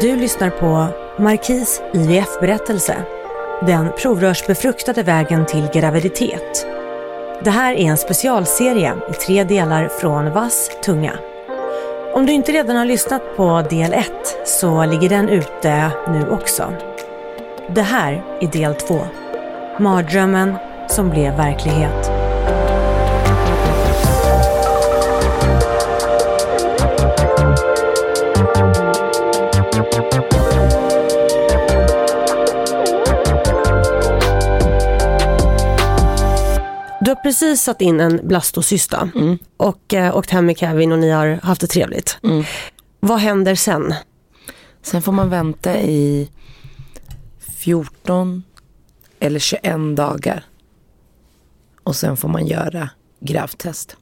Du lyssnar på Markis IVF-berättelse. Den provrörsbefruktade vägen till graviditet. Det här är en specialserie i tre delar från Vass tunga. Om du inte redan har lyssnat på del 1 så ligger den ute nu också. Det här är del 2. Mardrömmen som blev verklighet. Precis satt in en blastocysta och eh, åkt hem med Kevin och ni har haft det trevligt. Vad händer sen? Sen får man vänta i 14 eller 21 dagar. Och sen får man göra gravtest.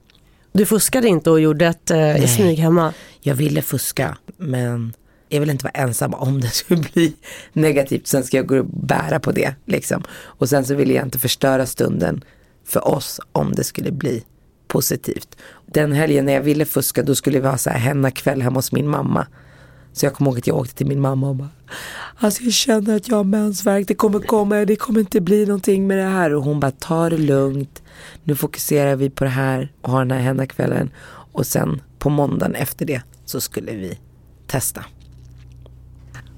Du fuskade inte och gjorde ett eh, smyg hemma? Jag ville fuska men jag vill inte vara ensam om det skulle bli negativt. Sen ska jag gå och bära på det. Liksom. Och sen så ville jag inte förstöra stunden för oss om det skulle bli positivt. Den helgen när jag ville fuska då skulle vi ha så här henna kväll hemma hos min mamma. Så jag kommer ihåg att jag åkte till min mamma och bara Alltså jag känner att jag har mensvärk, det kommer komma, det kommer inte bli någonting med det här. Och hon bara ta det lugnt, nu fokuserar vi på det här och har den här henna kvällen. Och sen på måndagen efter det så skulle vi testa.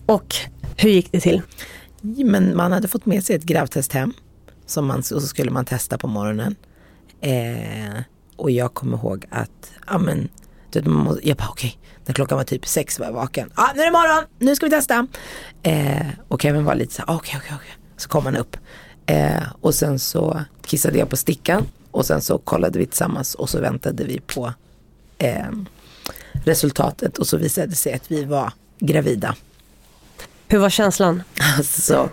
Och hur gick det till? Men man hade fått med sig ett gravtest hem. Som man, och så skulle man testa på morgonen. Eh, och jag kommer ihåg att, ja men, du vet, man må, jag bara okej, när klockan var typ sex var jag vaken. Ja, ah, nu är det morgon, nu ska vi testa. Eh, och Kevin var lite så här, okej, okej, okej. Så kom han upp. Eh, och sen så kissade jag på stickan. Och sen så kollade vi tillsammans och så väntade vi på eh, resultatet. Och så visade det sig att vi var gravida. Hur var känslan? Alltså,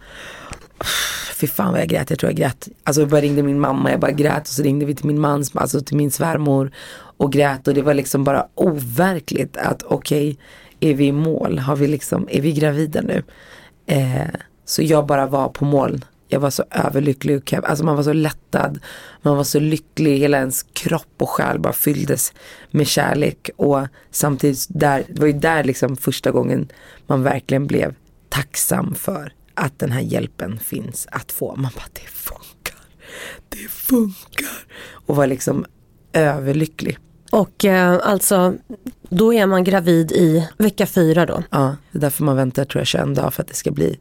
fy fan vad jag grät. Jag tror jag grät. Alltså jag bara ringde min mamma, jag bara grät och så ringde vi till min mans, alltså till min svärmor och grät och det var liksom bara overkligt att okej, är vi i mål? Har vi liksom, är vi gravida nu? Eh, så jag bara var på moln. Jag var så överlycklig. Alltså man var så lättad. Man var så lycklig. Hela ens kropp och själ bara fylldes med kärlek. Och samtidigt, där, det var ju där liksom första gången man verkligen blev tacksam för att den här hjälpen finns att få. Man bara, det funkar. Det funkar. Och var liksom överlycklig. Och eh, alltså, då är man gravid i vecka fyra då? Ja, det är därför man väntar tror jag 21 dagar för att det ska bli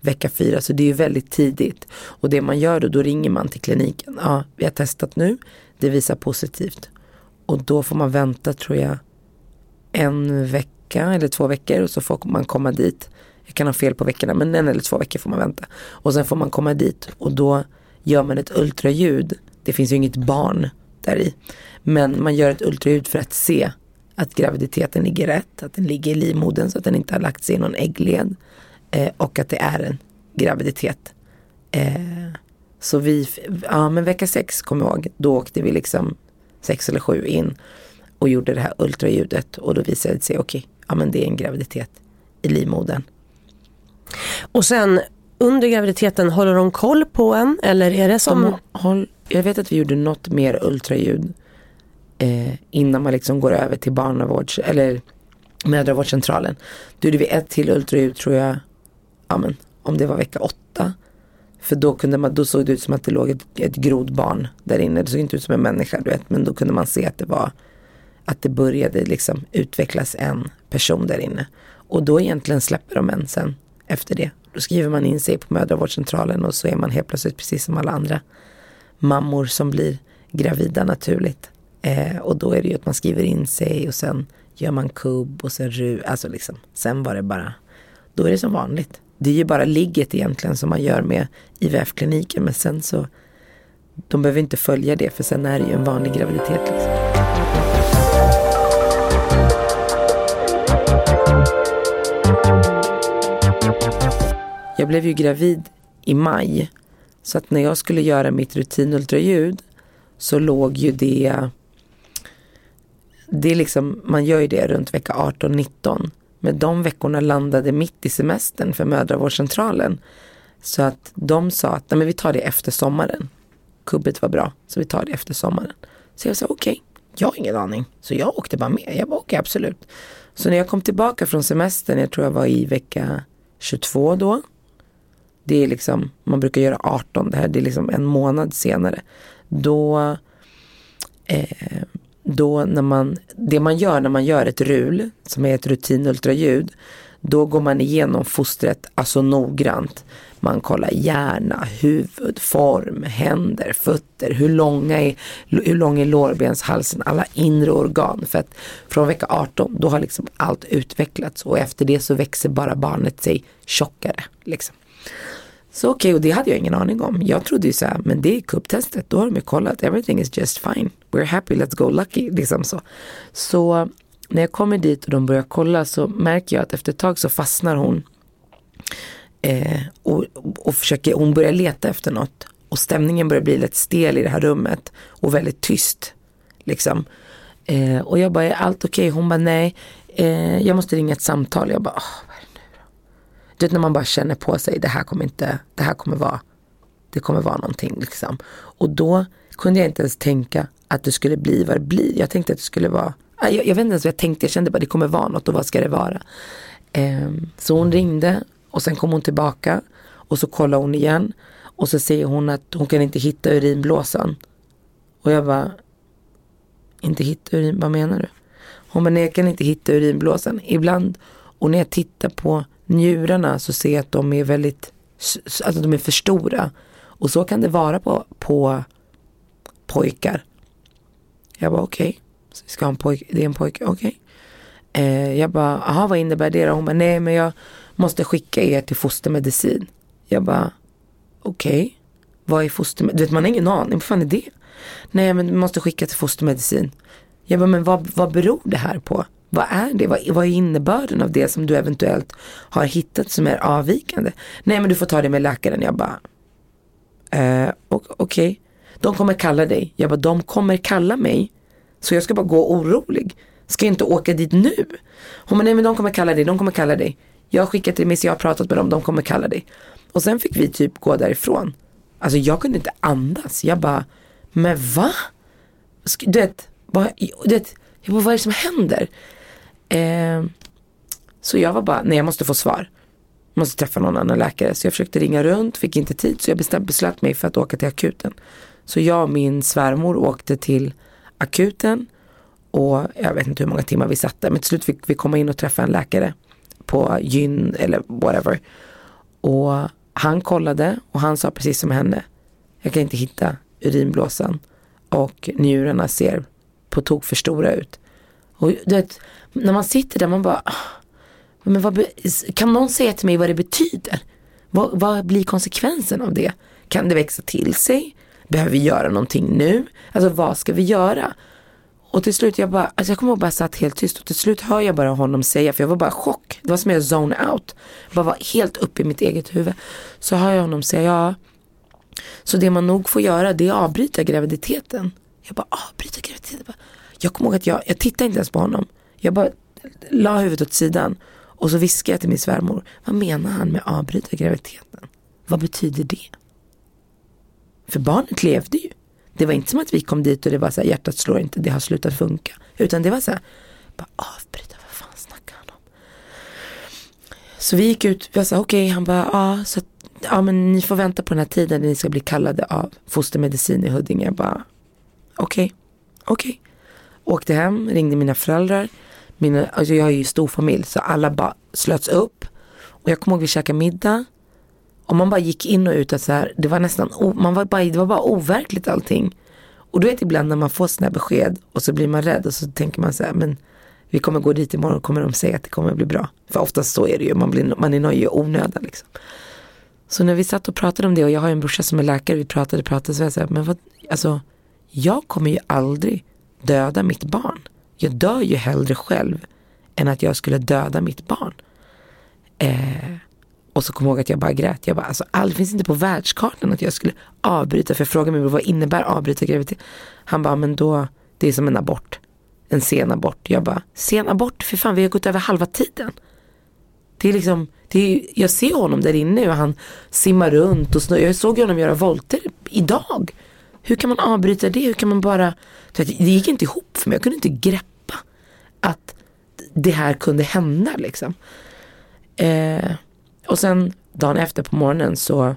vecka fyra. Så det är ju väldigt tidigt. Och det man gör då, då ringer man till kliniken. Ja, vi har testat nu. Det visar positivt. Och då får man vänta tror jag en vecka eller två veckor och så får man komma dit. Jag kan ha fel på veckorna men en eller två veckor får man vänta. Och sen får man komma dit och då gör man ett ultraljud. Det finns ju inget barn där i. Men man gör ett ultraljud för att se att graviditeten ligger rätt, att den ligger i livmodern så att den inte har lagt sig i någon äggled. Eh, och att det är en graviditet. Eh, så vi, ja men vecka sex kom jag ihåg, då åkte vi liksom sex eller sju in och gjorde det här ultraljudet och då visade det sig, okej, okay, ja men det är en graviditet i livmodern. Och sen under graviditeten, håller de koll på en eller är det som? De, håll, jag vet att vi gjorde något mer ultraljud eh, innan man liksom går över till barnavårds eller mödravårdscentralen. Då gjorde vi ett till ultraljud tror jag, ja men om det var vecka åtta. För då, kunde man, då såg det ut som att det låg ett, ett grodbarn där inne. Det såg inte ut som en människa du vet. Men då kunde man se att det var att det började liksom utvecklas en person där inne. Och då egentligen släpper de en sen efter det. Då skriver man in sig på mödravårdscentralen och så är man helt plötsligt precis som alla andra mammor som blir gravida naturligt. Eh, och då är det ju att man skriver in sig och sen gör man kubb och sen ru, alltså liksom, sen var det bara, då är det som vanligt. Det är ju bara ligget egentligen som man gör med IVF-kliniken men sen så de behöver inte följa det för sen är det ju en vanlig graviditet. Liksom. Jag blev ju gravid i maj. Så att när jag skulle göra mitt rutinultraljud så låg ju det det är liksom, man gör ju det runt vecka 18-19. Men de veckorna landade mitt i semestern för mödravårdscentralen. Så att de sa att nej, men vi tar det efter sommaren. Kubbet var bra, så vi tar det efter sommaren. Så jag sa okej, okay, jag har ingen aning. Så jag åkte bara med. Jag bara okej, okay, absolut. Så när jag kom tillbaka från semestern, jag tror jag var i vecka 22 då. Det är liksom, man brukar göra 18, det här det är liksom en månad senare. Då eh, då när man, det man gör när man gör ett RUL, som är ett rutinultraljud, då går man igenom fostret alltså noggrant. Man kollar hjärna, huvud, form, händer, fötter, hur, långa är, hur lång är lårbenshalsen, alla inre organ. För att från vecka 18 då har liksom allt utvecklats och efter det så växer bara barnet sig tjockare. Liksom. Så okej, okay, och det hade jag ingen aning om. Jag trodde ju så här, men det är kupptestet, då har de ju kollat, everything is just fine. We're happy, let's go lucky, liksom så. Så när jag kommer dit och de börjar kolla så märker jag att efter ett tag så fastnar hon. Eh, och, och försöker, hon börjar leta efter något. Och stämningen börjar bli lite stel i det här rummet och väldigt tyst. Liksom. Eh, och jag bara, är allt okej? Okay? Hon bara, nej, eh, jag måste ringa ett samtal. Jag bara, oh, du vet när man bara känner på sig, det här kommer inte, det här kommer vara, det kommer vara någonting liksom. Och då kunde jag inte ens tänka att det skulle bli vad det blir. Jag tänkte att det skulle vara, ah, jag, jag vet inte ens vad jag tänkte, jag kände bara det kommer vara något och vad ska det vara. Um, så hon ringde och sen kom hon tillbaka och så kollade hon igen och så säger hon att hon kan inte hitta urinblåsan. Och jag bara, inte hitta urin, vad menar du? Hon bara, nej jag kan inte hitta urinblåsan. Ibland, och när jag tittar på njurarna så ser jag att de är väldigt, alltså de är för stora. Och så kan det vara på, på pojkar. Jag bara okej, okay. vi ska ha en pojke, det är en pojke, okej. Okay. Eh, jag bara, jaha vad innebär det då? Hon bara, nej men jag måste skicka er till fostermedicin. Jag bara, okej, okay. vad är fostermedicin? Du vet man har ingen aning, vad fan är det? Nej men du måste skicka till fostermedicin. Jag bara, men vad, vad beror det här på? Vad är det? Vad, vad är innebörden av det som du eventuellt har hittat som är avvikande? Nej men du får ta det med läkaren. Jag bara, eh, okej. Okay. De kommer kalla dig. Jag bara, de kommer kalla mig. Så jag ska bara gå orolig. Ska jag inte åka dit nu? Hon bara, nej men de kommer kalla dig, de kommer kalla dig. Jag har skickat remiss, jag har pratat med dem, de kommer kalla dig. Och sen fick vi typ gå därifrån. Alltså jag kunde inte andas. Jag bara, men va? Du vet, vad, du vet jag bara, vad är det som händer? Eh, så jag var bara, nej jag måste få svar. Jag måste träffa någon annan läkare. Så jag försökte ringa runt, fick inte tid. Så jag bestämt, beslöt mig för att åka till akuten. Så jag och min svärmor åkte till akuten. Och jag vet inte hur många timmar vi satt där. Men till slut fick vi komma in och träffa en läkare. På gyn eller whatever. Och han kollade och han sa precis som henne. Jag kan inte hitta urinblåsan. Och njurarna ser på tok för stora ut. Och du vet, när man sitter där man bara, ah, men vad, kan någon säga till mig vad det betyder? Vad, vad blir konsekvensen av det? Kan det växa till sig? Behöver vi göra någonting nu? Alltså vad ska vi göra? Och till slut, jag bara, alltså jag kommer ihåg bara satt helt tyst och till slut hör jag bara honom säga, för jag var bara chock. Det var som jag zone out. Jag bara var helt uppe i mitt eget huvud. Så hör jag honom säga, ja, så det man nog får göra det är att avbryta graviditeten. Jag bara, avbryta graviditeten? Jag kommer ihåg att jag, jag tittade inte ens på honom. Jag bara la huvudet åt sidan och så viskade jag till min svärmor. Vad menar han med avbryta graviditeten? Vad betyder det? För barnet levde ju. Det var inte som att vi kom dit och det var så här, hjärtat slår inte, det har slutat funka. Utan det var så här, bara avbryta, vad fan snackar han om? Så vi gick ut, vi sa okej, okay. han bara, ja, så att, ja men ni får vänta på den här tiden när ni ska bli kallade av fostermedicin i Huddinge. Jag bara, okej, okay, okej. Okay. Åkte hem, ringde mina föräldrar. Mina, alltså jag har ju stor familj så alla bara slöts upp. Och jag kommer ihåg vi käkade middag. Och man bara gick in och ut och så här, det var nästan, man var bara, det var bara overkligt allting. Och du vet ibland när man får sådana besked och så blir man rädd och så tänker man så här, men vi kommer gå dit imorgon och kommer de säga att det kommer bli bra. För oftast så är det ju, man, blir, man är nöjd i onödan liksom. Så när vi satt och pratade om det och jag har en brorsa som är läkare, vi pratade och pratade så jag sa, men vad, alltså jag kommer ju aldrig döda mitt barn. Jag dör ju hellre själv än att jag skulle döda mitt barn. Eh, och så kom jag ihåg att jag bara grät. Jag bara, alltså, det finns inte på världskartan att jag skulle avbryta. För jag frågade mig vad innebär avbryta graviditet? Han bara, men då, det är som en abort. En sen abort. Jag bara, sen abort? För fan, vi har gått över halva tiden. Det är liksom, det är, jag ser honom där inne och han simmar runt och snurrar. Jag såg honom göra volter idag. Hur kan man avbryta det? Hur kan man bara, det gick inte ihop för mig. Jag kunde inte greppa att det här kunde hända liksom. Eh, och sen dagen efter på morgonen så,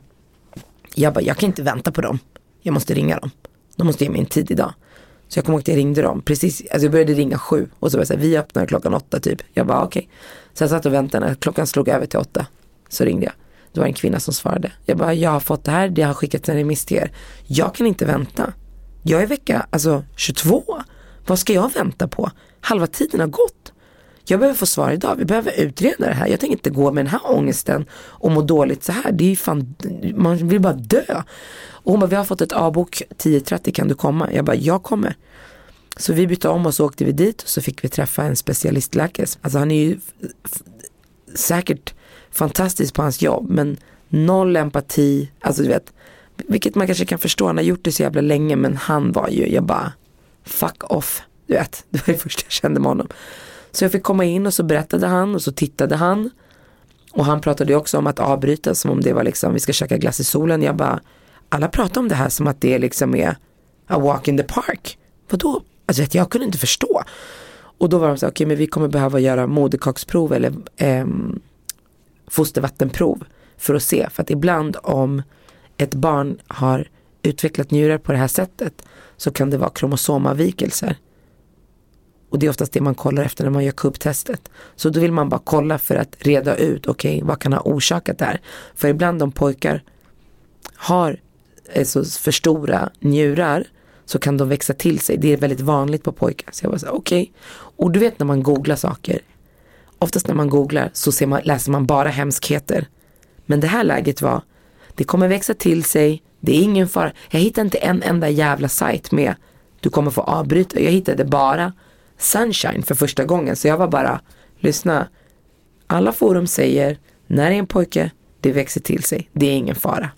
jag bara, jag kan inte vänta på dem. Jag måste ringa dem. De måste ge mig en tid idag. Så jag kommer ihåg att jag ringde dem, precis, alltså jag började ringa sju och så var det så här, vi öppnar klockan åtta typ. Jag bara okej. Okay. Så jag satt och väntade, när klockan slog över till åtta så ringde jag. Det var en kvinna som svarade. Jag bara, jag har fått det här, det har skickats en remiss till er. Jag kan inte vänta. Jag är vecka, alltså 22. Vad ska jag vänta på? Halva tiden har gått. Jag behöver få svar idag, vi behöver utreda det här. Jag tänker inte gå med den här ångesten och må dåligt så här. Det är ju fan, man vill bara dö. Och hon bara, vi har fått ett A-bok 10.30, kan du komma? Jag bara, jag kommer. Så vi bytte om och så åkte vi dit och så fick vi träffa en specialistläkare. Alltså han är ju säkert fantastisk på hans jobb men noll empati, alltså du vet, vilket man kanske kan förstå, han har gjort det så jävla länge men han var ju, jag bara, fuck off, du vet, det var det första jag kände med honom. Så jag fick komma in och så berättade han och så tittade han. Och han pratade också om att avbryta som om det var liksom, vi ska käka glass i solen. Jag bara, alla pratar om det här som att det liksom är a walk in the park. Vadå? Alltså jag kunde inte förstå. Och då var de så okej okay, men vi kommer behöva göra moderkaksprov eller eh, fostervattenprov för att se. För att ibland om ett barn har utvecklat njurar på det här sättet så kan det vara kromosomavvikelser. Och det är oftast det man kollar efter när man gör kubbtestet. Så då vill man bara kolla för att reda ut, okej okay, vad kan ha orsakat det här? För ibland om pojkar har eh, så för stora njurar så kan de växa till sig. Det är väldigt vanligt på pojkar. Så jag bara okej. Okay. Och du vet när man googlar saker. Oftast när man googlar så ser man, läser man bara hemskheter. Men det här läget var, det kommer växa till sig, det är ingen fara. Jag hittade inte en enda jävla sajt med, du kommer få avbryta. Jag hittade bara sunshine för första gången. Så jag var bara, lyssna. Alla forum säger, när det är en pojke, det växer till sig. Det är ingen fara.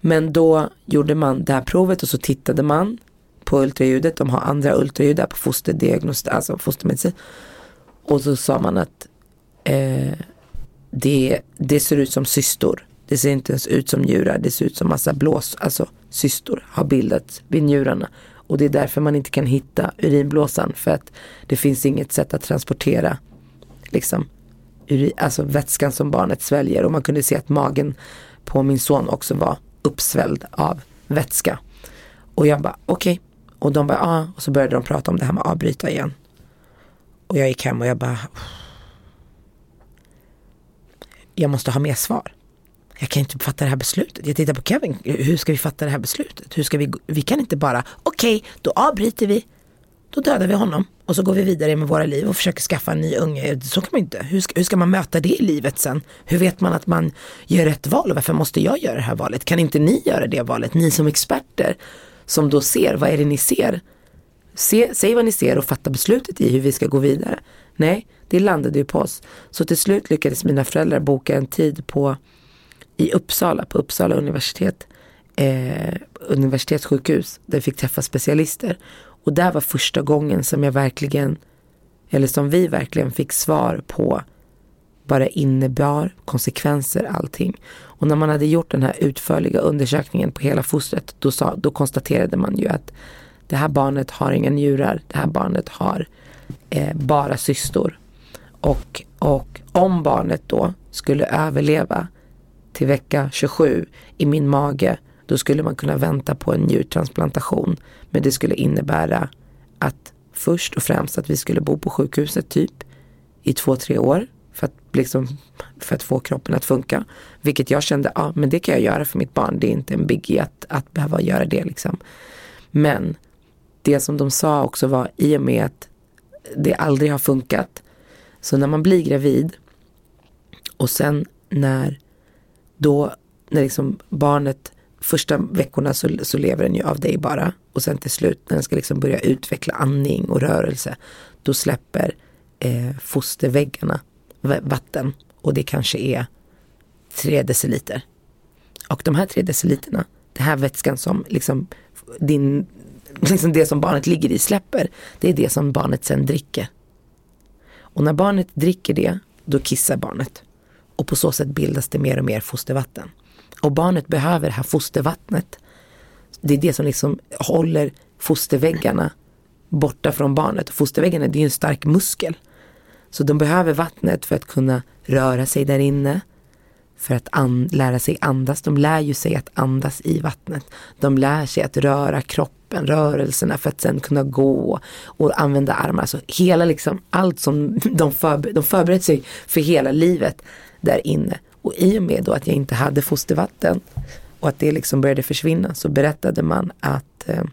Men då gjorde man det här provet och så tittade man på ultraljudet. De har andra ultraljud där på fosterdiagnostik, alltså fostermedicin. Och så sa man att eh, det, det ser ut som cystor. Det ser inte ens ut som njurar, det ser ut som massa blås, alltså cystor har bildats vid njurarna. Och det är därför man inte kan hitta urinblåsan för att det finns inget sätt att transportera liksom, urin, alltså vätskan som barnet sväljer. Och man kunde se att magen på min son också var uppsvälld av vätska. Och jag bara okej. Okay. Och de bara ja. Ah. Och så började de prata om det här med att avbryta igen. Och jag gick hem och jag bara jag måste ha mer svar jag kan inte fatta det här beslutet. Jag tittar på Kevin, hur ska vi fatta det här beslutet? Hur ska vi, vi kan inte bara, okej, okay, då avbryter vi. Då dödar vi honom och så går vi vidare med våra liv och försöker skaffa en ny unge. Så kan man inte. Hur ska, hur ska man möta det i livet sen? Hur vet man att man gör rätt val och varför måste jag göra det här valet? Kan inte ni göra det valet? Ni som experter som då ser, vad är det ni ser? Se, säg vad ni ser och fatta beslutet i hur vi ska gå vidare. Nej, det landade ju på oss. Så till slut lyckades mina föräldrar boka en tid på i Uppsala, på Uppsala universitet, eh, universitetssjukhus, där vi fick träffa specialister. Och där var första gången som jag verkligen, eller som vi verkligen fick svar på vad det innebar, konsekvenser, allting. Och när man hade gjort den här utförliga undersökningen på hela fostret, då, sa, då konstaterade man ju att det här barnet har inga njurar, det här barnet har eh, bara cystor. Och, och om barnet då skulle överleva till vecka 27 i min mage, då skulle man kunna vänta på en njurtransplantation. Men det skulle innebära att först och främst att vi skulle bo på sjukhuset typ i två, tre år för att, liksom, för att få kroppen att funka. Vilket jag kände, ja men det kan jag göra för mitt barn. Det är inte en biggie att, att behöva göra det liksom. Men det som de sa också var i och med att det aldrig har funkat. Så när man blir gravid och sen när då när liksom barnet, första veckorna så, så lever den ju av dig bara och sen till slut när den ska liksom börja utveckla andning och rörelse då släpper eh, fosterväggarna vatten och det kanske är tre deciliter. Och de här tre deciliterna, den här vätskan som liksom din, liksom det som barnet ligger i släpper, det är det som barnet sen dricker. Och när barnet dricker det, då kissar barnet. Och på så sätt bildas det mer och mer fostervatten. Och barnet behöver det här fostervattnet. Det är det som liksom håller fosterväggarna borta från barnet. Fosterväggarna det är en stark muskel. Så de behöver vattnet för att kunna röra sig där inne. För att lära sig andas. De lär ju sig att andas i vattnet. De lär sig att röra kroppen, rörelserna för att sen kunna gå och använda armarna. alltså hela liksom, allt som de, förber de förberett sig för hela livet där inne. Och i och med då att jag inte hade fostervatten och att det liksom började försvinna så berättade man att eh,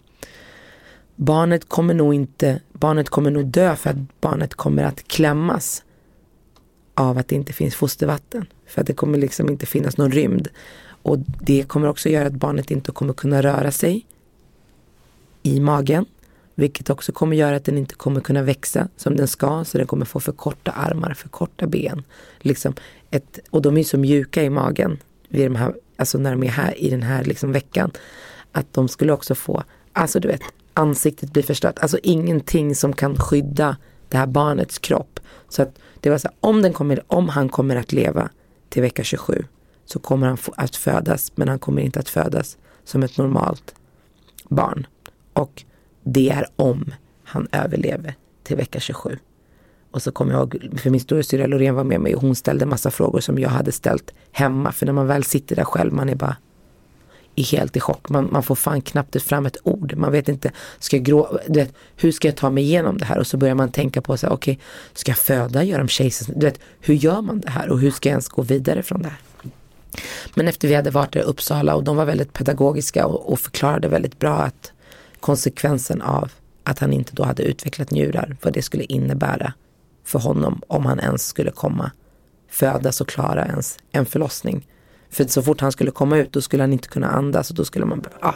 barnet kommer nog inte, barnet kommer nog dö för att barnet kommer att klämmas av att det inte finns fostervatten. För att det kommer liksom inte finnas någon rymd. Och det kommer också göra att barnet inte kommer kunna röra sig i magen. Vilket också kommer göra att den inte kommer kunna växa som den ska. Så den kommer få för korta armar, för korta ben. Liksom ett, och de är så mjuka i magen vid de här, alltså när de är här i den här liksom veckan. Att de skulle också få, alltså du vet, ansiktet blir förstört. Alltså ingenting som kan skydda det här barnets kropp. Så att det var så här, om, den kommer, om han kommer att leva till vecka 27 så kommer han att födas men han kommer inte att födas som ett normalt barn. Och det är om han överlever till vecka 27. Och så kommer jag ihåg, för min storasyrra Loreen var med mig och hon ställde massa frågor som jag hade ställt hemma. För när man väl sitter där själv, man är bara är helt i chock. Man, man får fan knappt fram ett ord. Man vet inte, ska jag grå, vet, hur ska jag ta mig igenom det här? Och så börjar man tänka på, okej, okay, ska jag föda, göra om kejsarsnitt? hur gör man det här och hur ska jag ens gå vidare från det här? Men efter vi hade varit i Uppsala och de var väldigt pedagogiska och, och förklarade väldigt bra att konsekvensen av att han inte då hade utvecklat njurar, vad det skulle innebära för honom om han ens skulle komma födas och klara ens en förlossning. För så fort han skulle komma ut då skulle han inte kunna andas och då skulle man, ja. Ah.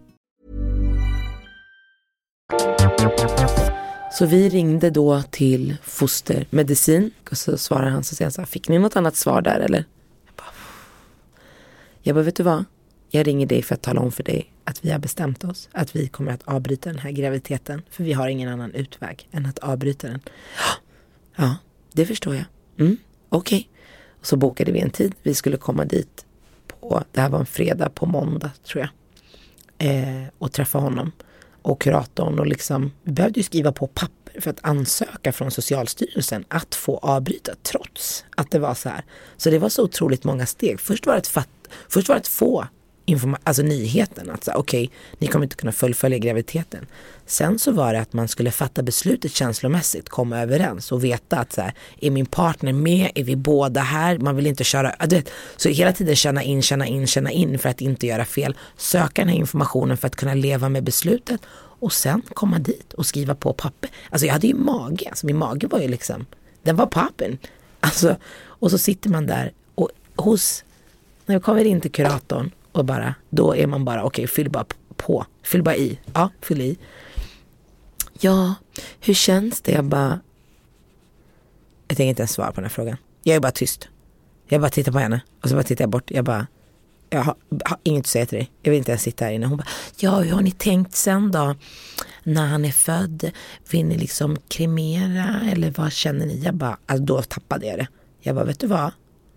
Så vi ringde då till fostermedicin och så svarar han så säger han så här, fick ni något annat svar där eller? Jag bara, jag bara, vet du vad? Jag ringer dig för att tala om för dig att vi har bestämt oss att vi kommer att avbryta den här graviditeten. För vi har ingen annan utväg än att avbryta den. Ja, det förstår jag. Mm, Okej. Okay. Och så bokade vi en tid. Vi skulle komma dit på, det här var en fredag på måndag tror jag. Eh, och träffa honom och kuratorn och liksom, vi behövde ju skriva på papper för att ansöka från Socialstyrelsen att få avbryta trots att det var så här. Så det var så otroligt många steg. Först var det att, fatt, först var det att få alltså nyheten att okej, okay, ni kommer inte kunna fullfölja graviditeten. Sen så var det att man skulle fatta beslutet känslomässigt, komma överens och veta att så här, är min partner med, är vi båda här, man vill inte köra, vet, så hela tiden känna in, känna in, känna in för att inte göra fel, söka den här informationen för att kunna leva med beslutet och sen komma dit och skriva på papper. Alltså jag hade ju mage, alltså min mage var ju liksom, den var pappen. Alltså, och så sitter man där och hos, när vi kommer in till kuratorn och bara, då är man bara, okej okay, fyll bara på, fyll bara i. Ja, fyll i. Ja, hur känns det? Jag bara, jag tänker inte ens svara på den här frågan. Jag är bara tyst. Jag bara tittar på henne och så bara tittar jag bort. Jag bara, jag har, har, inget att säga till dig. Jag vill inte ens sitta här inne. Hon bara, ja hur har ni tänkt sen då? När han är född, vill ni liksom kremera eller vad känner ni? Jag bara, alltså då tappade jag det. Jag bara, vet du vad?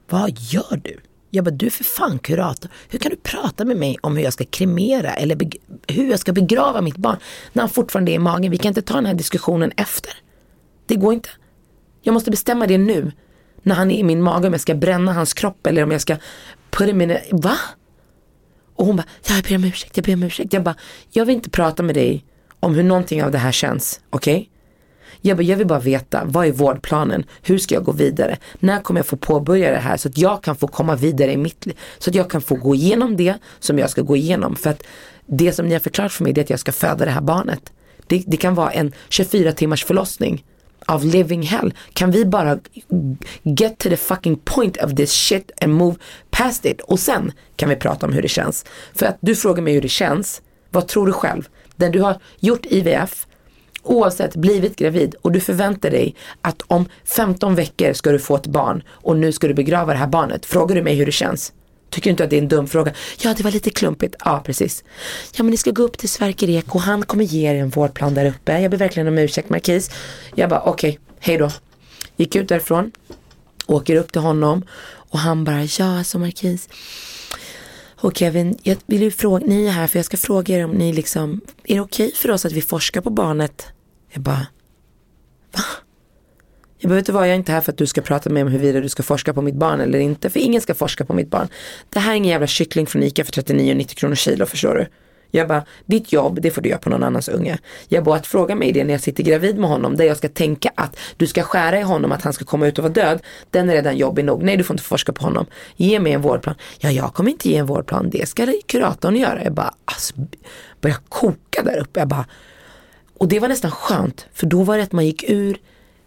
Vad gör du? Jag bara, du är för fan kurator. Hur kan du prata med mig om hur jag ska kremera eller hur jag ska begrava mitt barn när han fortfarande är i magen? Vi kan inte ta den här diskussionen efter. Det går inte. Jag måste bestämma det nu. När han är i min mage om jag ska bränna hans kropp eller om jag ska put him in a, va? Och hon bara, jag ber om ursäkt, jag ber om ursäkt. Jag bara, jag vill inte prata med dig om hur någonting av det här känns, okej? Okay? Jag, bara, jag vill bara veta, vad är vårdplanen? Hur ska jag gå vidare? När kommer jag få påbörja det här så att jag kan få komma vidare i mitt liv? Så att jag kan få gå igenom det som jag ska gå igenom. För att det som ni har förklarat för mig är att jag ska föda det här barnet. Det, det kan vara en 24 timmars förlossning av living hell. Kan vi bara get to the fucking point of this shit and move past it. Och sen kan vi prata om hur det känns. För att du frågar mig hur det känns. Vad tror du själv? Den du har gjort IVF, oavsett blivit gravid och du förväntar dig att om 15 veckor ska du få ett barn och nu ska du begrava det här barnet. Frågar du mig hur det känns? Tycker du inte att det är en dum fråga? Ja, det var lite klumpigt. Ja, precis. Ja, men ni ska gå upp till Sverker Ek och han kommer ge er en vårdplan där uppe. Jag ber verkligen om ursäkt Markis. Jag bara, okej, okay, hej då. Gick ut därifrån, åker upp till honom och han bara, ja alltså Markis. Och Kevin, jag vill ju fråga, ni är här för jag ska fråga er om ni liksom, är det okej okay för oss att vi forskar på barnet? Jag bara, va? Jag behöver inte vara, jag är inte här för att du ska prata med mig om huruvida du ska forska på mitt barn eller inte. För ingen ska forska på mitt barn. Det här är ingen jävla kyckling från ICA för 39,90 kronor kilo, förstår du? Jag bara, ditt jobb, det får du göra på någon annans unge. Jag bara, att fråga mig det när jag sitter gravid med honom, där jag ska tänka att du ska skära i honom, att han ska komma ut och vara död. Den är redan jobbig nog. Nej, du får inte forska på honom. Ge mig en vårdplan. Ja, jag kommer inte ge en vårdplan. Det ska kuratorn göra. Jag bara, alltså, börjar koka där uppe. Jag bara, och det var nästan skönt, för då var det att man gick ur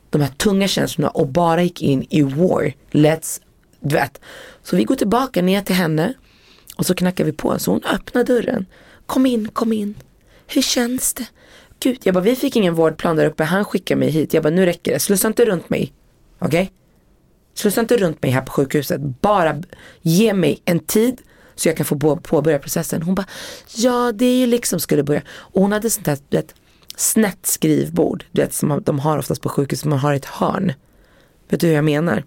de här tunga känslorna och bara gick in i war. Let's, du vet. Så vi går tillbaka ner till henne och så knackar vi på. Så hon öppnar dörren. Kom in, kom in. Hur känns det? Gud, jag bara, vi fick ingen vårdplan där uppe. Han skickar mig hit. Jag bara, nu räcker det. Slussa inte runt mig. Okej? Okay? Slussa inte runt mig här på sjukhuset. Bara ge mig en tid så jag kan få påbörja processen. Hon bara, ja det är ju liksom skulle börja. Och hon hade sånt där, vet, snett skrivbord. Du vet som de har oftast på sjukhus, man har ett hörn. Vet du hur jag menar?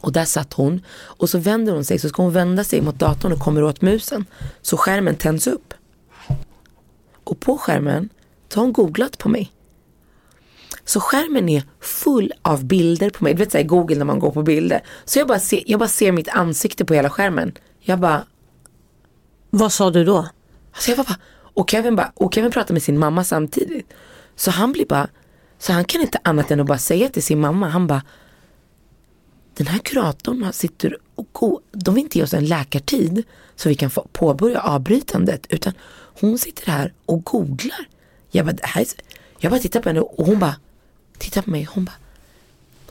Och där satt hon och så vänder hon sig så ska hon vända sig mot datorn och kommer åt musen. Så skärmen tänds upp. Och på skärmen så har hon googlat på mig. Så skärmen är full av bilder på mig. Du vet såhär Google när man går på bilder. Så jag bara, ser, jag bara ser mitt ansikte på hela skärmen. Jag bara. Vad sa du då? Alltså jag bara, och Kevin, bara, och Kevin pratar med sin mamma samtidigt. Så han blir bara, så han kan inte annat än att bara säga till sin mamma, han bara den här kuratorn sitter och går, de vill inte ge oss en läkartid så vi kan få påbörja avbrytandet utan hon sitter här och googlar. Jag bara, det här är, jag bara tittar på henne och hon bara tittar på mig hon bara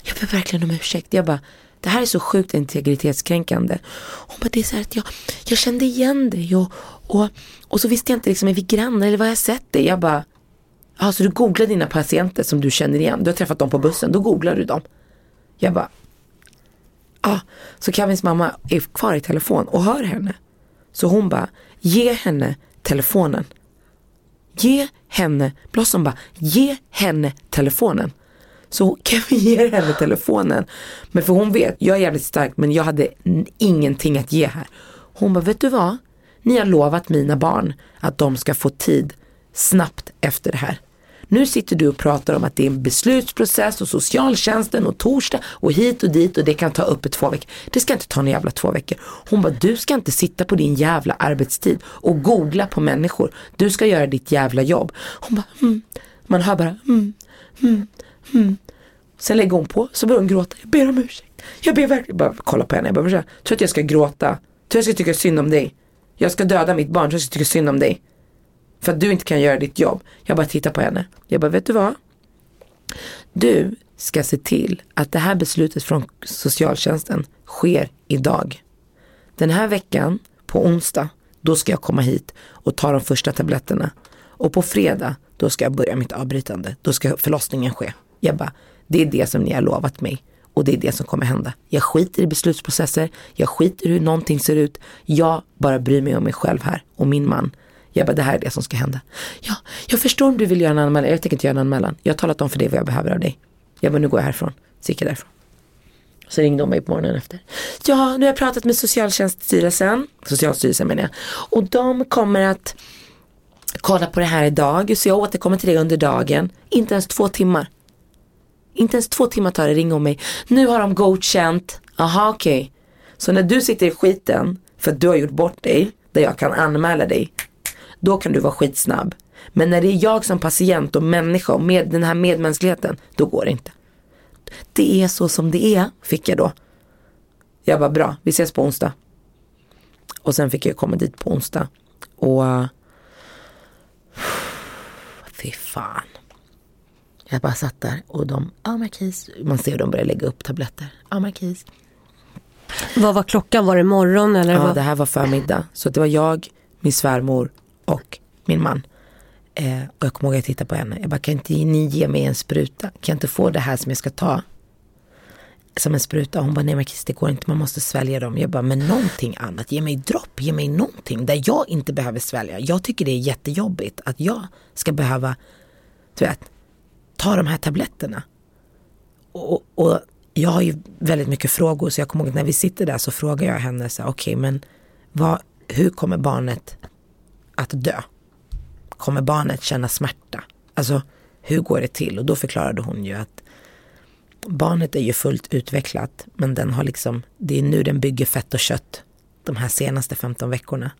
jag ber verkligen om ursäkt. Jag bara det här är så sjukt integritetskränkande. Hon bara, det är så här att jag, jag kände igen dig och, och, och så visste jag inte liksom, är vi grannar eller var jag sett dig? Jag bara, ja så du googlar dina patienter som du känner igen. Du har träffat dem på bussen, då googlar du dem. Jag bara, ja. Så Kevins mamma är kvar i telefon och hör henne. Så hon bara, ge henne telefonen. Ge henne, Blossom bara, ge henne telefonen. Så Kevin ger henne telefonen. Men för hon vet, jag är jävligt stark men jag hade ingenting att ge här. Hon bara, vet du vad? Ni har lovat mina barn att de ska få tid snabbt efter det här. Nu sitter du och pratar om att det är en beslutsprocess och socialtjänsten och torsdag och hit och dit och det kan ta upp i två veckor. Det ska inte ta en jävla två veckor. Hon bara, du ska inte sitta på din jävla arbetstid och googla på människor. Du ska göra ditt jävla jobb. Hon bara, mm. Man hör bara, mm, mm, mm. Sen lägger hon på, så börjar hon gråta. Jag ber om ursäkt. Jag ber verkligen, bara kolla på henne. Jag bara, tror att jag ska gråta. Tror jag ska tycka synd om dig. Jag ska döda mitt barn, så jag ska tycka synd om dig. För att du inte kan göra ditt jobb. Jag bara tittar på henne. Jag bara, vet du vad? Du ska se till att det här beslutet från socialtjänsten sker idag. Den här veckan på onsdag, då ska jag komma hit och ta de första tabletterna. Och på fredag, då ska jag börja mitt avbrytande. Då ska förlossningen ske. Jag bara, det är det som ni har lovat mig. Och det är det som kommer hända. Jag skiter i beslutsprocesser, jag skiter i hur någonting ser ut. Jag bara bryr mig om mig själv här och min man. Jag bara, det här är det som ska hända. Ja, jag förstår om du vill göra en anmälan. Jag tänker inte göra en anmälan. Jag har talat om för dig vad jag behöver av dig. Jag bara, nu går jag härifrån. Så gick jag därifrån. Så ringde hon mig på morgonen efter. Ja, nu har jag pratat med Socialtjänststyrelsen, Socialstyrelsen menar jag. Och de kommer att kolla på det här idag. Så jag återkommer till det under dagen. Inte ens två timmar. Inte ens två timmar tar det ringa om mig. Nu har de godkänt. Aha okej. Okay. Så när du sitter i skiten för att du har gjort bort dig, där jag kan anmäla dig, då kan du vara skitsnabb. Men när det är jag som patient och människa och med den här medmänskligheten, då går det inte. Det är så som det är, fick jag då. Jag var bra, vi ses på onsdag. Och sen fick jag komma dit på onsdag. Och fy fan. Jag bara satt där och de, ja ah, Markis, man ser hur de börjar lägga upp tabletter. Ja ah, Markis. Vad var klockan? Var det morgon eller? Ja, vad? det här var förmiddag. Så det var jag, min svärmor och min man. Eh, och jag kommer ihåg att jag tittade på henne. Jag bara, kan inte ni ge mig en spruta? Kan jag inte få det här som jag ska ta? Som en spruta. Hon bara, nej Markis det går inte, man måste svälja dem. Jag bara, men någonting annat. Ge mig dropp, ge mig någonting där jag inte behöver svälja. Jag tycker det är jättejobbigt att jag ska behöva, du vet, ta de här tabletterna. Och, och jag har ju väldigt mycket frågor så jag kommer ihåg att när vi sitter där så frågar jag henne så okej okay, men vad, hur kommer barnet att dö? Kommer barnet känna smärta? Alltså hur går det till? Och då förklarade hon ju att barnet är ju fullt utvecklat men den har liksom, det är nu den bygger fett och kött de här senaste 15 veckorna.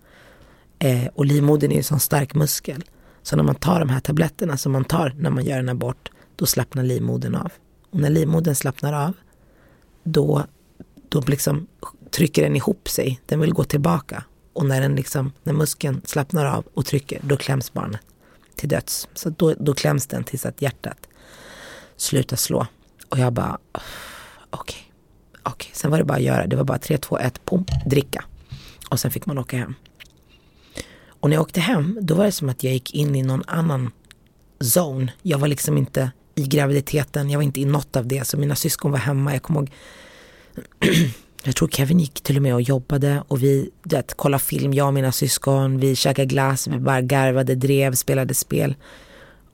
Eh, och livmodern är ju en sån stark muskel. Så när man tar de här tabletterna som man tar när man gör en abort, då slappnar livmodern av. Och när livmodern slappnar av, då, då liksom trycker den ihop sig. Den vill gå tillbaka. Och när, den liksom, när muskeln slappnar av och trycker, då kläms barnet till döds. Så då, då kläms den tills att hjärtat slutar slå. Och jag bara, okej, okay, okej. Okay. Sen var det bara att göra, det var bara 3, 2, 1, pom, dricka. Och sen fick man åka hem. Och när jag åkte hem, då var det som att jag gick in i någon annan zone. Jag var liksom inte i graviditeten, jag var inte i något av det. Så mina syskon var hemma, jag kommer ihåg jag tror Kevin gick till och med och jobbade och vi vet, kollade film, jag och mina syskon, vi käkade glass, vi bara garvade, drev, spelade spel.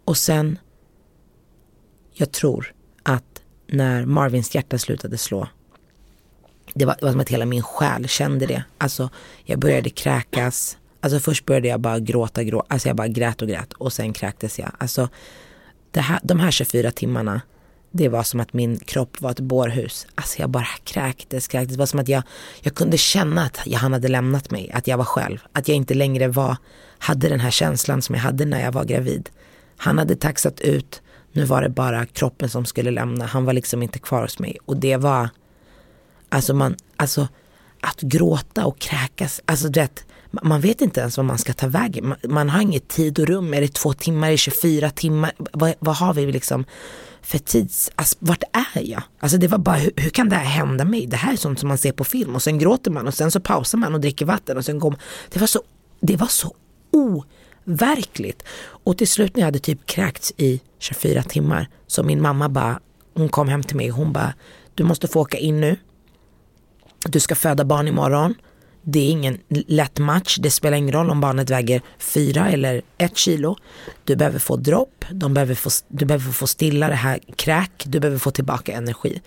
Och sen, jag tror att när Marvins hjärta slutade slå, det var, det var som att hela min själ kände det. Alltså jag började kräkas, alltså först började jag bara gråta, grå, alltså jag bara grät och grät och sen kräktes jag. Alltså det här, de här 24 timmarna, det var som att min kropp var ett bårhus. Alltså jag bara kräktes, kräktes. Det var som att jag, jag kunde känna att jag, han hade lämnat mig, att jag var själv. Att jag inte längre var, hade den här känslan som jag hade när jag var gravid. Han hade taxat ut, nu var det bara kroppen som skulle lämna. Han var liksom inte kvar hos mig. Och det var, alltså man, alltså att gråta och kräkas, alltså du vet man vet inte ens vad man ska ta vägen. Man, man, har inget tid och rum. Är det två timmar, är det 24 timmar? Vad, vad har vi liksom för tids, alltså, vart är jag? Alltså det var bara, hur, hur, kan det här hända mig? Det här är sånt som man ser på film och sen gråter man och sen så pausar man och dricker vatten och sen går det var så, det var så overkligt. Och till slut när jag hade typ kräkts i 24 timmar så min mamma bara, hon kom hem till mig och hon bara, du måste få åka in nu. Du ska föda barn imorgon. Det är ingen lätt match. Det spelar ingen roll om barnet väger fyra eller ett kilo. Du behöver få dropp, de behöver få, du behöver få stilla det här kräk, du behöver få tillbaka energi.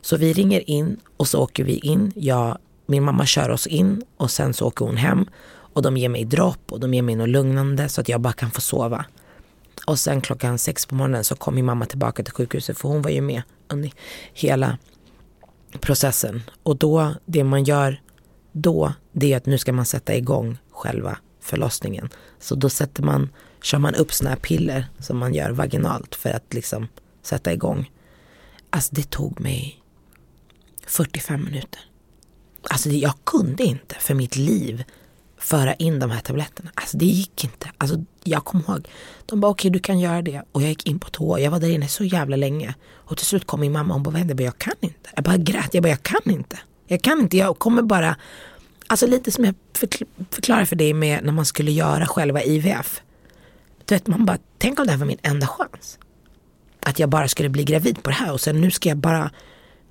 Så vi ringer in och så åker vi in. Jag, min mamma kör oss in och sen så åker hon hem och de ger mig dropp och de ger mig något lugnande så att jag bara kan få sova. Och sen klockan sex på morgonen så kom min mamma tillbaka till sjukhuset för hon var ju med under hela processen. Och då, det man gör då, det är att nu ska man sätta igång själva förlossningen. Så då sätter man, kör man upp sådana här piller som man gör vaginalt för att liksom sätta igång. Alltså det tog mig 45 minuter. Alltså jag kunde inte för mitt liv föra in de här tabletterna. Alltså det gick inte. Alltså jag kommer ihåg, de bara okej okay, du kan göra det. Och jag gick in på toa, jag var där inne så jävla länge. Och till slut kom min mamma och hon bara vad händer? Jag kan inte. Jag bara grät, jag bara jag kan inte. Jag kan inte, jag kommer bara Alltså lite som jag förklarar för dig med när man skulle göra själva IVF. Du vet, man bara, tänk om det här var min enda chans. Att jag bara skulle bli gravid på det här och sen nu ska jag bara,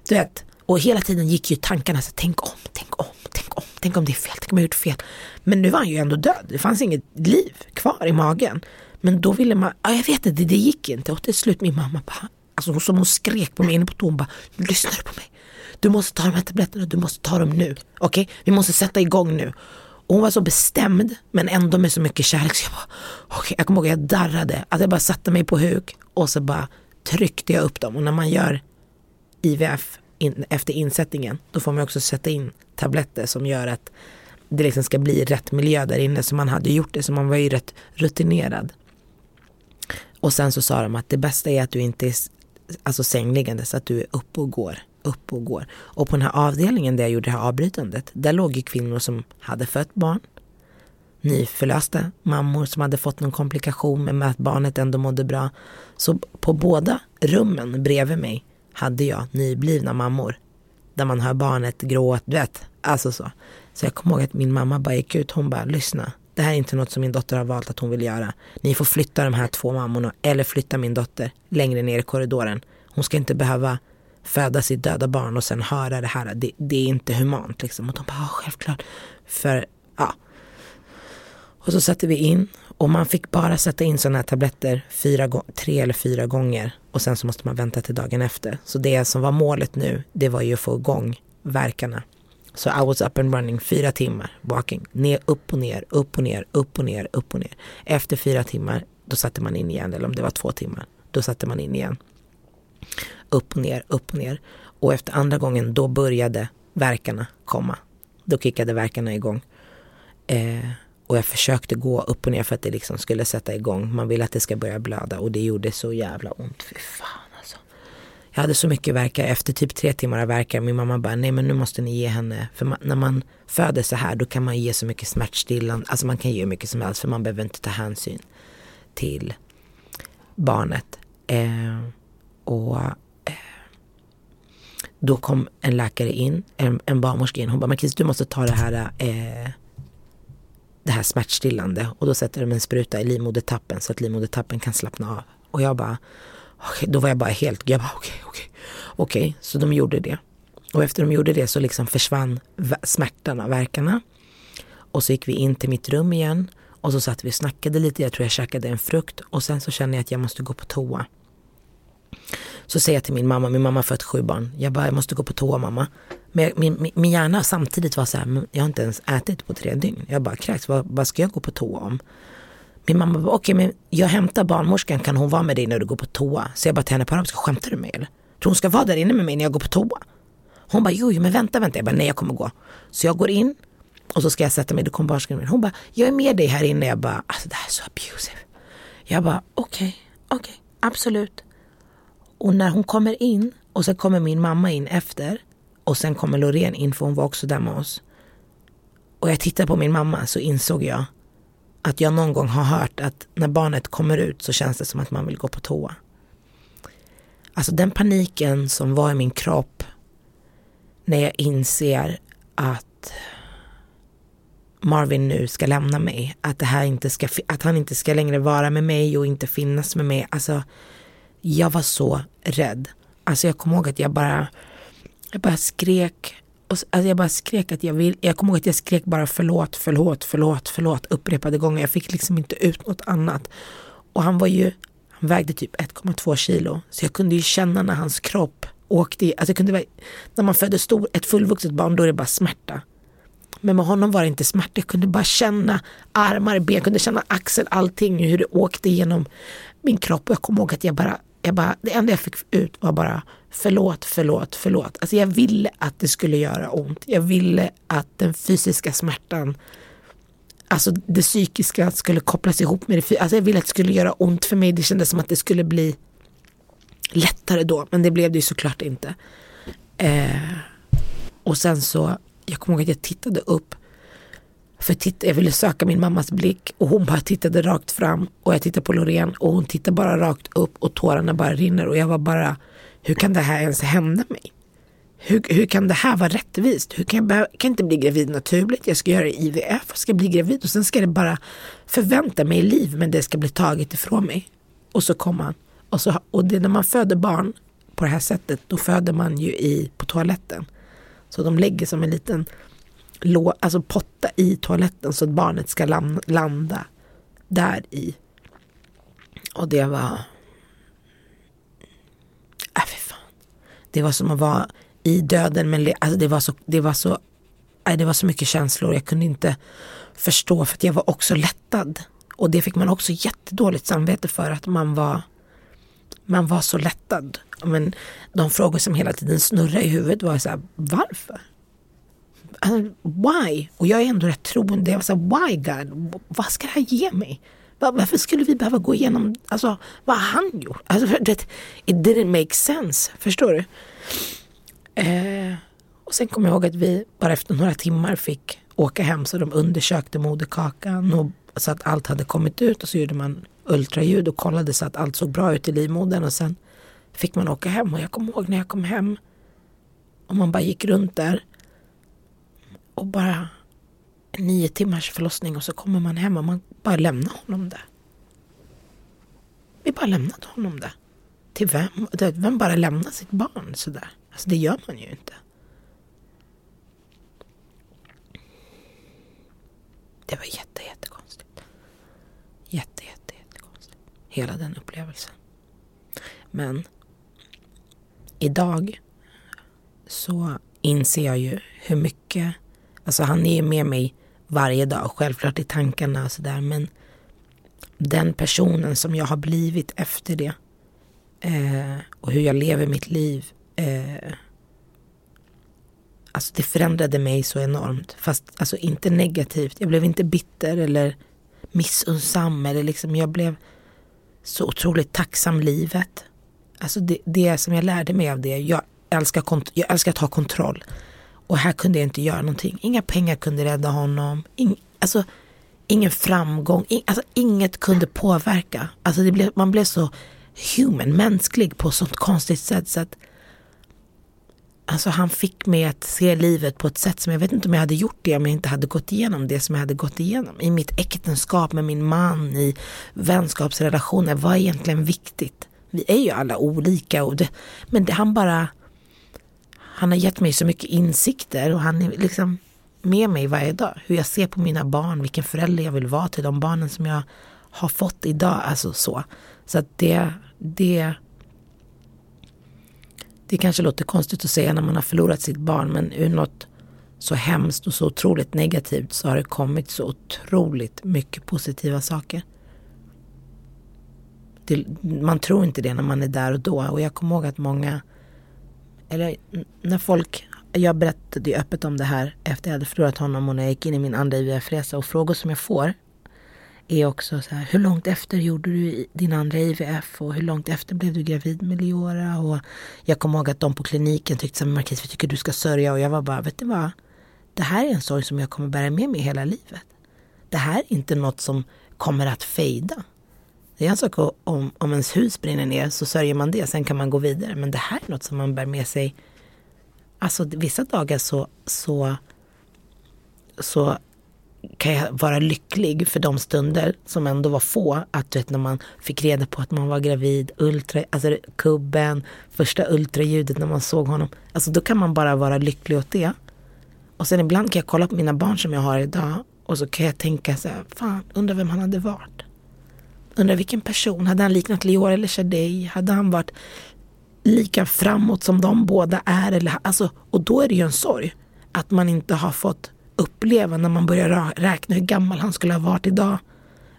du vet. Och hela tiden gick ju tankarna så tänk om, tänk om, tänk om, tänk om det är fel, tänk om jag gjort fel. Men nu var han ju ändå död, det fanns inget liv kvar i magen. Men då ville man, ja, jag vet inte, det gick inte. Och till slut min mamma bara, alltså som hon skrek på mig inne på toan, bara, lyssnar du på mig? Du måste ta de här tabletterna, du måste ta dem nu. Okej, okay? vi måste sätta igång nu. Och hon var så bestämd men ändå med så mycket kärlek. Så jag, bara, okay. jag kommer ihåg att jag darrade, att jag bara satte mig på huk och så bara tryckte jag upp dem. Och när man gör IVF in, efter insättningen då får man också sätta in tabletter som gör att det liksom ska bli rätt miljö där inne. Så man hade gjort det så man var ju rätt rutinerad. Och sen så sa de att det bästa är att du inte är alltså sängliggande så att du är uppe och går upp och går. Och på den här avdelningen där jag gjorde det här avbrytandet, där låg ju kvinnor som hade fött barn, nyförlösta mammor som hade fått någon komplikation med att barnet ändå mådde bra. Så på båda rummen bredvid mig hade jag nyblivna mammor. Där man hör barnet gråta, du vet, alltså så. Så jag kommer ihåg att min mamma bara gick ut, hon bara lyssna. Det här är inte något som min dotter har valt att hon vill göra. Ni får flytta de här två mammorna eller flytta min dotter längre ner i korridoren. Hon ska inte behöva föda sitt döda barn och sen höra det här. Det, det är inte humant liksom. Och de bara, självklart. För, ja. Och så satte vi in och man fick bara sätta in sådana här tabletter fyra, tre eller fyra gånger. Och sen så måste man vänta till dagen efter. Så det som var målet nu, det var ju att få igång verkarna. Så I was up and running fyra timmar walking, ner, upp och ner, upp och ner, upp och ner, upp och ner. Efter fyra timmar, då satte man in igen, eller om det var två timmar, då satte man in igen upp och ner, upp och ner. Och efter andra gången då började verkarna komma. Då kickade verkarna igång. Eh, och jag försökte gå upp och ner för att det liksom skulle sätta igång. Man vill att det ska börja blöda och det gjorde så jävla ont. Fy fan alltså. Jag hade så mycket verkar efter typ tre timmar av verkar. Min mamma bara, nej men nu måste ni ge henne. För man, när man föder så här då kan man ge så mycket smärtstillande. Alltså man kan ge hur mycket som helst för man behöver inte ta hänsyn till barnet. Eh, och eh, då kom en läkare in, en, en barnmorska in. Hon bara, Marquis du måste ta det här, eh, det här smärtstillande. Och då sätter de en spruta i livmodertappen så att livmodertappen kan slappna av. Och jag bara, okay, då var jag bara helt, jag bara okej, okay, okej, okay. okej. Så de gjorde det. Och efter de gjorde det så liksom försvann smärtan verkarna. Och så gick vi in till mitt rum igen. Och så satt vi och snackade lite, jag tror jag käkade en frukt. Och sen så känner jag att jag måste gå på toa. Så säger jag till min mamma, min mamma har fött sju barn. Jag bara, jag måste gå på toa mamma. Men min, min, min hjärna samtidigt var så här, jag har inte ens ätit på tre dygn. Jag bara, kräks, vad, vad ska jag gå på toa om? Min mamma bara, okej okay, men jag hämtar barnmorskan, kan hon vara med dig när du går på toa? Så jag bara till henne på arabiska, skämtar du med mig eller? Tror hon ska vara där inne med mig när jag går på toa? Hon bara, jo, jo men vänta, vänta. Jag bara, nej jag kommer gå. Så jag går in och så ska jag sätta mig, då kommer barnmorskan Hon bara, jag är med dig här inne. Jag bara, alltså det här är så abusive. Jag bara, okej, okay, okej, okay, absolut. Och när hon kommer in och sen kommer min mamma in efter och sen kommer Loreen in för hon var också där med oss. Och jag tittar på min mamma så insåg jag att jag någon gång har hört att när barnet kommer ut så känns det som att man vill gå på toa. Alltså den paniken som var i min kropp när jag inser att Marvin nu ska lämna mig, att, det här inte ska, att han inte ska längre vara med mig och inte finnas med mig. Alltså jag var så rädd. Alltså jag kommer ihåg att jag bara, jag bara skrek. Alltså jag bara skrek att jag vill, jag kommer ihåg att jag skrek bara förlåt, förlåt, förlåt, förlåt upprepade gånger. Jag fick liksom inte ut något annat. Och han var ju, han vägde typ 1,2 kilo. Så jag kunde ju känna när hans kropp åkte i, alltså jag kunde, när man föder stor, ett fullvuxet barn då är det bara smärta. Men med honom var det inte smärta, jag kunde bara känna armar, ben, jag kunde känna axel, allting, hur det åkte genom min kropp. Och jag kommer ihåg att jag bara jag bara, det enda jag fick ut var bara förlåt, förlåt, förlåt. Alltså jag ville att det skulle göra ont. Jag ville att den fysiska smärtan, alltså det psykiska skulle kopplas ihop med det fysiska. Alltså jag ville att det skulle göra ont för mig. Det kändes som att det skulle bli lättare då. Men det blev det ju såklart inte. Eh, och sen så, jag kommer ihåg att jag tittade upp för titta, jag ville söka min mammas blick och hon bara tittade rakt fram och jag tittade på Loreen och hon tittade bara rakt upp och tårarna bara rinner och jag var bara, hur kan det här ens hända mig? hur, hur kan det här vara rättvist? Hur kan jag, behöva, kan inte bli gravid naturligt? Jag ska göra IVF och ska bli gravid och sen ska det bara förvänta mig liv men det ska bli taget ifrån mig. Och så kom han. Och, så, och det, när man föder barn på det här sättet då föder man ju i, på toaletten. Så de lägger som en liten lå, alltså potta i toaletten så att barnet ska lam, landa där i. Och det var... Äh, fy fan. Det var som att vara i döden men alltså det var så, det var så, äh, det var så mycket känslor. Jag kunde inte förstå för att jag var också lättad. Och det fick man också jättedåligt samvete för att man var man var så lättad. Men de frågor som hela tiden snurrade i huvudet var så här, varför? Alltså, why? Och jag är ändå rätt troende. Jag var så här, why God? Vad ska det här ge mig? Varför skulle vi behöva gå igenom, alltså vad har han gjort? Alltså, det, it didn't make sense, förstår du? Eh, och sen kommer jag ihåg att vi bara efter några timmar fick åka hem så de undersökte moderkakan och, så att allt hade kommit ut och så gjorde man ultraljud och kollade så att allt såg bra ut i livmodern och sen fick man åka hem och jag kommer ihåg när jag kom hem och man bara gick runt där och bara nio timmars förlossning och så kommer man hem och man bara lämnar honom där. Vi bara lämnade honom där. Till vem? Vem bara lämnar sitt barn sådär? Alltså det gör man ju inte. Det var jätte, jättekonstigt. Jätte, jätte, jättekonstigt. Hela den upplevelsen. Men idag så inser jag ju hur mycket, alltså han är ju med mig varje dag, självklart i tankarna och sådär men den personen som jag har blivit efter det eh, och hur jag lever mitt liv eh, Alltså det förändrade mig så enormt. Fast alltså inte negativt. Jag blev inte bitter eller missunnsam. Eller liksom jag blev så otroligt tacksam livet. Alltså det, det som jag lärde mig av det. Jag älskar, jag älskar att ha kontroll. Och här kunde jag inte göra någonting. Inga pengar kunde rädda honom. In, alltså, ingen framgång. In, alltså, inget kunde påverka. Alltså, det blev, man blev så human, mänsklig på ett sånt konstigt sätt. Så att, alltså, han fick mig att se livet på ett sätt som jag vet inte om jag hade gjort det om jag inte hade gått igenom det som jag hade gått igenom. I mitt äktenskap med min man, i vänskapsrelationer. Vad är egentligen viktigt? Vi är ju alla olika. Och det, men det, han bara han har gett mig så mycket insikter och han är liksom med mig varje dag. Hur jag ser på mina barn, vilken förälder jag vill vara till de barnen som jag har fått idag. Alltså så. Så att det, det, det kanske låter konstigt att säga när man har förlorat sitt barn men ur något så hemskt och så otroligt negativt så har det kommit så otroligt mycket positiva saker. Det, man tror inte det när man är där och då och jag kommer ihåg att många eller när folk, jag berättade ju öppet om det här efter jag hade förlorat honom och när jag gick in i min andra IVF-resa och frågor som jag får är också så här, hur långt efter gjorde du din andra IVF och hur långt efter blev du gravid med Leora? Och jag kommer ihåg att de på kliniken tyckte så Marquis, vi tycker du ska sörja och jag var bara, vet du vad? Det här är en sorg som jag kommer bära med mig hela livet. Det här är inte något som kommer att fejda. Det är en sak om, om ens hus brinner ner så sörjer man det, sen kan man gå vidare. Men det här är något som man bär med sig. Alltså vissa dagar så, så, så kan jag vara lycklig för de stunder som ändå var få. Att du vet när man fick reda på att man var gravid, ultra, alltså kubben, första ultraljudet när man såg honom. Alltså då kan man bara vara lycklig åt det. Och sen ibland kan jag kolla på mina barn som jag har idag och så kan jag tänka så här, fan, undrar vem han hade varit. Undrar vilken person, hade han liknat Lior eller Shadej? Hade han varit lika framåt som de båda är? Eller, alltså, och då är det ju en sorg att man inte har fått uppleva när man börjar räkna hur gammal han skulle ha varit idag.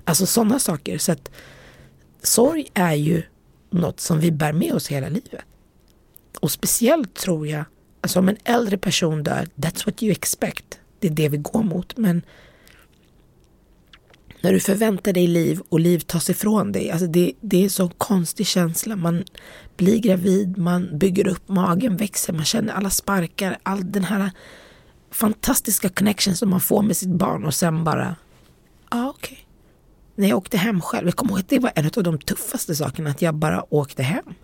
Alltså sådana saker. Så att sorg är ju något som vi bär med oss hela livet. Och speciellt tror jag, alltså om en äldre person dör, that's what you expect. Det är det vi går mot. Men när du förväntar dig liv och liv tas ifrån dig. Alltså det, det är en sån konstig känsla. Man blir gravid, man bygger upp magen, växer, man känner alla sparkar, all den här fantastiska connection som man får med sitt barn och sen bara, ja ah, okej. Okay. När jag åkte hem själv, jag kommer ihåg att det var en av de tuffaste sakerna, att jag bara åkte hem.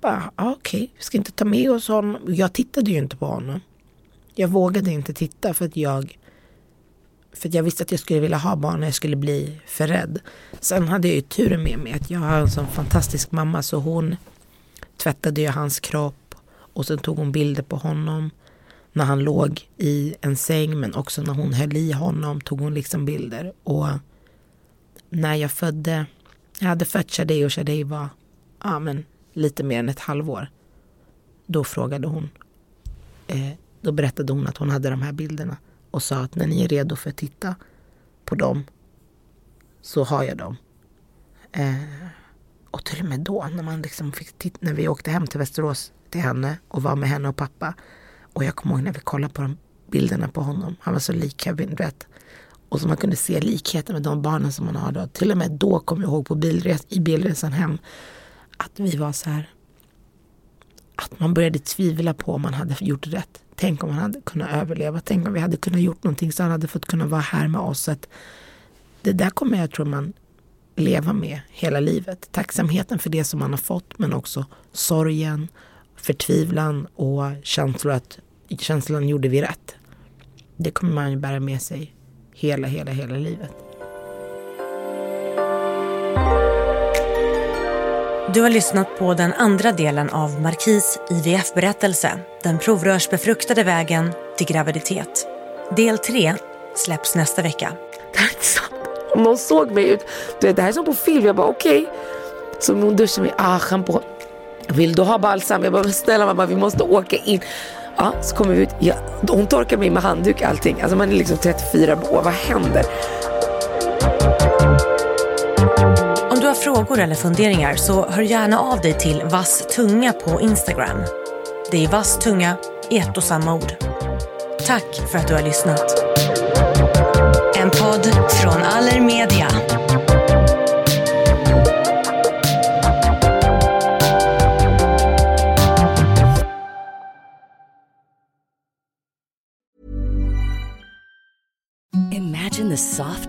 bara, ah, okej, okay, vi ska inte ta med oss honom. Jag tittade ju inte på honom. Jag vågade inte titta för att jag för att jag visste att jag skulle vilja ha barn och jag skulle bli för rädd. Sen hade jag ju turen med mig att jag har en sån fantastisk mamma så hon tvättade ju hans kropp och sen tog hon bilder på honom när han låg i en säng men också när hon höll i honom tog hon liksom bilder. Och när jag födde, jag hade fött Shadej och Shadej var ja, men lite mer än ett halvår. Då frågade hon, eh, då berättade hon att hon hade de här bilderna och sa att när ni är redo för att titta på dem så har jag dem. Eh, och till och med då när, man liksom fick titta, när vi åkte hem till Västerås till henne och var med henne och pappa. Och jag kommer ihåg när vi kollade på de bilderna på honom. Han var så lik Kevin, du vet. Och så man kunde se likheten med de barnen som man har då. Till och med då kom jag ihåg på bilres, i bilresan hem att vi var så här. Att man började tvivla på om man hade gjort rätt. Tänk om han hade kunnat överleva. Tänk om vi hade kunnat gjort någonting så han hade fått kunna vara här med oss. Att det där kommer jag tror man leva med hela livet. Tacksamheten för det som man har fått men också sorgen, förtvivlan och känslor att känslan gjorde vi rätt. Det kommer man ju bära med sig hela, hela, hela livet. Du har lyssnat på den andra delen av Markis IVF-berättelse. Den provrörsbefruktade vägen till graviditet. Del 3 släpps nästa vecka. Det här är sant. Om någon såg mig ut. Du vet, det här är som på film. Jag bara okej. Okay. Så hon duschar mig. Ah, shampoo. Vill du ha balsam? Jag bara snälla mamma vi måste åka in. Ja, så kommer vi ut. Ja, hon torkar mig med handduk allting. Alltså man är liksom 34 år. Vad händer? Frågor eller funderingar så hör gärna av dig till vasstunga på Instagram. Det är vasstunga, i ett och samma ord. Tack för att du har lyssnat.